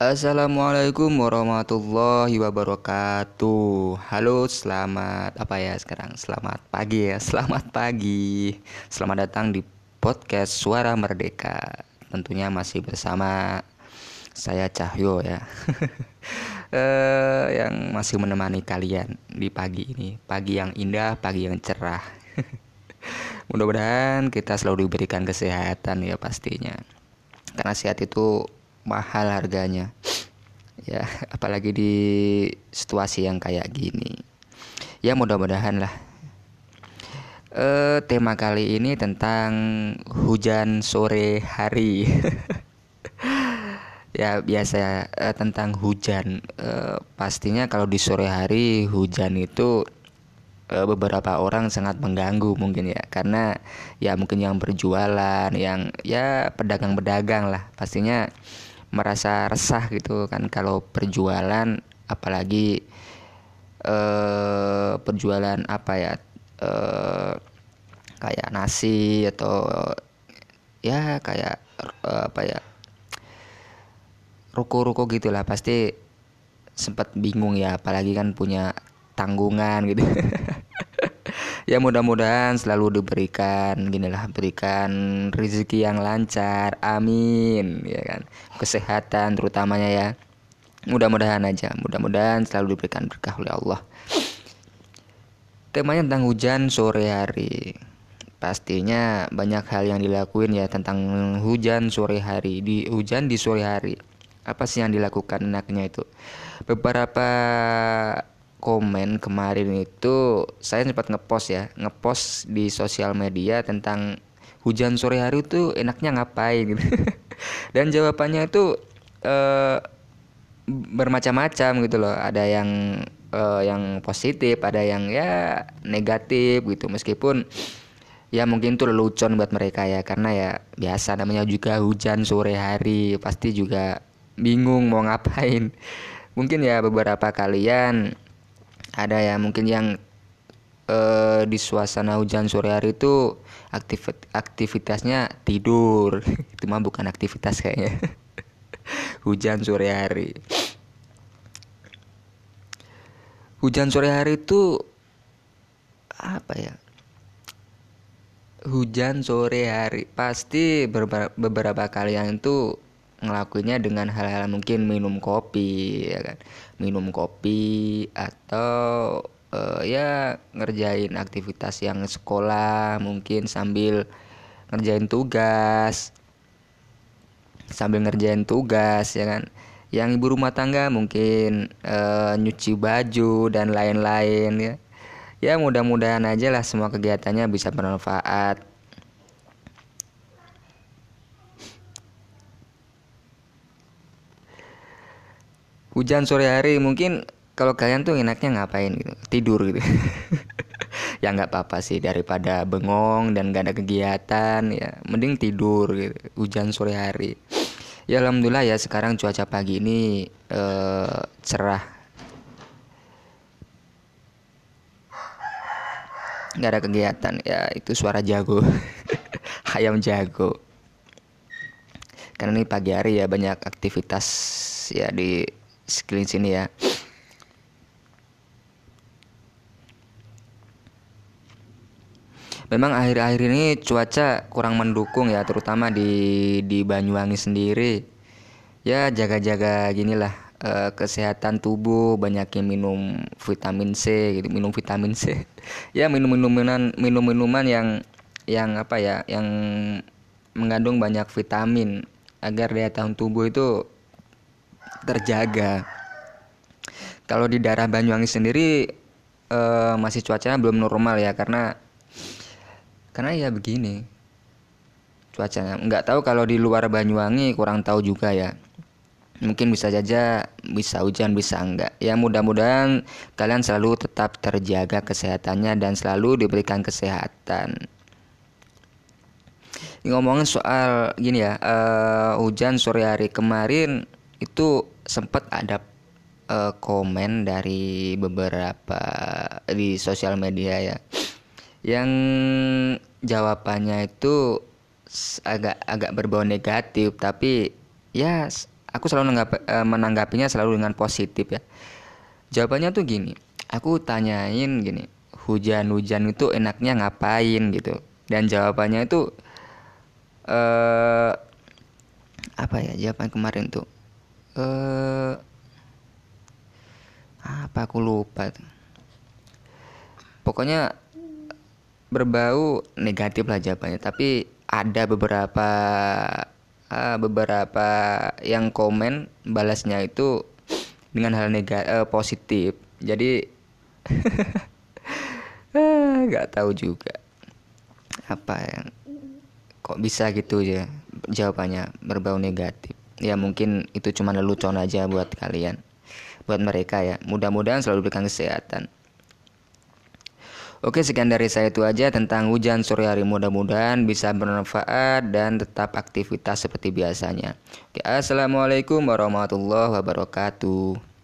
Assalamualaikum warahmatullahi wabarakatuh. Halo, selamat apa ya sekarang? Selamat pagi ya. Selamat pagi. Selamat datang di podcast Suara Merdeka. Tentunya masih bersama saya Cahyo ya. eh, yang masih menemani kalian di pagi ini. Pagi yang indah, pagi yang cerah. Mudah-mudahan kita selalu diberikan kesehatan ya pastinya. Karena sehat itu mahal harganya. Ya apalagi di situasi yang kayak gini. Ya mudah-mudahan lah. E, tema kali ini tentang hujan sore hari. Ya biasa e, tentang hujan. E, pastinya kalau di sore hari hujan itu e, beberapa orang sangat mengganggu mungkin ya. Karena ya mungkin yang berjualan yang ya pedagang-pedagang lah. Pastinya merasa resah gitu kan kalau perjualan apalagi eh, perjualan apa ya eh, kayak nasi atau ya kayak eh, apa ya ruko-ruko gitulah pasti sempat bingung ya apalagi kan punya tanggungan gitu ya mudah-mudahan selalu diberikan gini lah berikan rezeki yang lancar. Amin ya kan? Kesehatan terutamanya ya. Mudah-mudahan aja mudah-mudahan selalu diberikan berkah oleh Allah. Temanya tentang hujan sore hari. Pastinya banyak hal yang dilakuin ya tentang hujan sore hari. Di hujan di sore hari. Apa sih yang dilakukan enaknya itu? Beberapa komen kemarin itu saya sempat ngepost ya ngepost di sosial media tentang hujan sore hari itu enaknya ngapain gitu. Dan jawabannya itu eh, bermacam-macam gitu loh. Ada yang eh, yang positif ada yang ya negatif gitu. Meskipun ya mungkin itu lelucon buat mereka ya karena ya biasa namanya juga hujan sore hari pasti juga bingung mau ngapain. Mungkin ya beberapa kalian ada ya mungkin yang uh, di suasana hujan sore hari itu aktiv aktivitasnya tidur. Itu mah bukan aktivitas kayaknya. Hujan sore hari. Hujan sore hari itu apa ya? Hujan sore hari pasti beberapa, beberapa kalian itu ngelakuinnya dengan hal-hal mungkin minum kopi ya kan? Minum kopi atau uh, ya ngerjain aktivitas yang sekolah mungkin sambil ngerjain tugas. Sambil ngerjain tugas ya kan? Yang ibu rumah tangga mungkin uh, nyuci baju dan lain-lain ya. Ya mudah-mudahan aja lah semua kegiatannya bisa bermanfaat hujan sore hari mungkin kalau kalian tuh enaknya ngapain gitu? Tidur gitu. Ya nggak apa-apa sih daripada bengong dan gak ada kegiatan ya mending tidur gitu hujan sore hari. Ya alhamdulillah ya sekarang cuaca pagi ini eh, cerah. Nggak ada kegiatan ya itu suara jago. Ayam jago. Karena ini pagi hari ya banyak aktivitas ya di sekeliling sini ya Memang akhir-akhir ini cuaca kurang mendukung ya, terutama di di Banyuwangi sendiri. Ya jaga-jaga ginilah eh, kesehatan tubuh, banyakin minum vitamin C gitu, minum vitamin C. ya minum minuman minum minuman yang yang apa ya, yang mengandung banyak vitamin agar daya tahan tubuh itu terjaga. Kalau di daerah Banyuwangi sendiri uh, masih cuacanya belum normal ya karena karena ya begini cuacanya. Nggak tahu kalau di luar Banyuwangi kurang tahu juga ya. Mungkin bisa saja bisa hujan bisa enggak ya mudah-mudahan kalian selalu tetap terjaga kesehatannya dan selalu diberikan kesehatan. Ngomongin soal gini ya uh, hujan sore hari kemarin itu sempat ada uh, komen dari beberapa di sosial media ya. Yang jawabannya itu agak agak berbau negatif tapi ya aku selalu menanggapi, uh, menanggapinya selalu dengan positif ya. Jawabannya tuh gini aku tanyain gini hujan-hujan itu enaknya ngapain? gitu. Dan jawabannya itu uh, apa ya jawaban kemarin tuh uh, apa aku lupa pokoknya berbau negatif lah jawabannya tapi ada beberapa uh, beberapa yang komen balasnya itu dengan hal negatif uh, positif. Jadi nggak uh, tahu juga apa yang kok bisa gitu ya jawabannya berbau negatif ya mungkin itu cuma lelucon aja buat kalian. Buat mereka ya. Mudah-mudahan selalu berikan kesehatan. Oke sekian dari saya itu aja tentang hujan sore hari. Mudah-mudahan bisa bermanfaat dan tetap aktivitas seperti biasanya. Oke assalamualaikum warahmatullahi wabarakatuh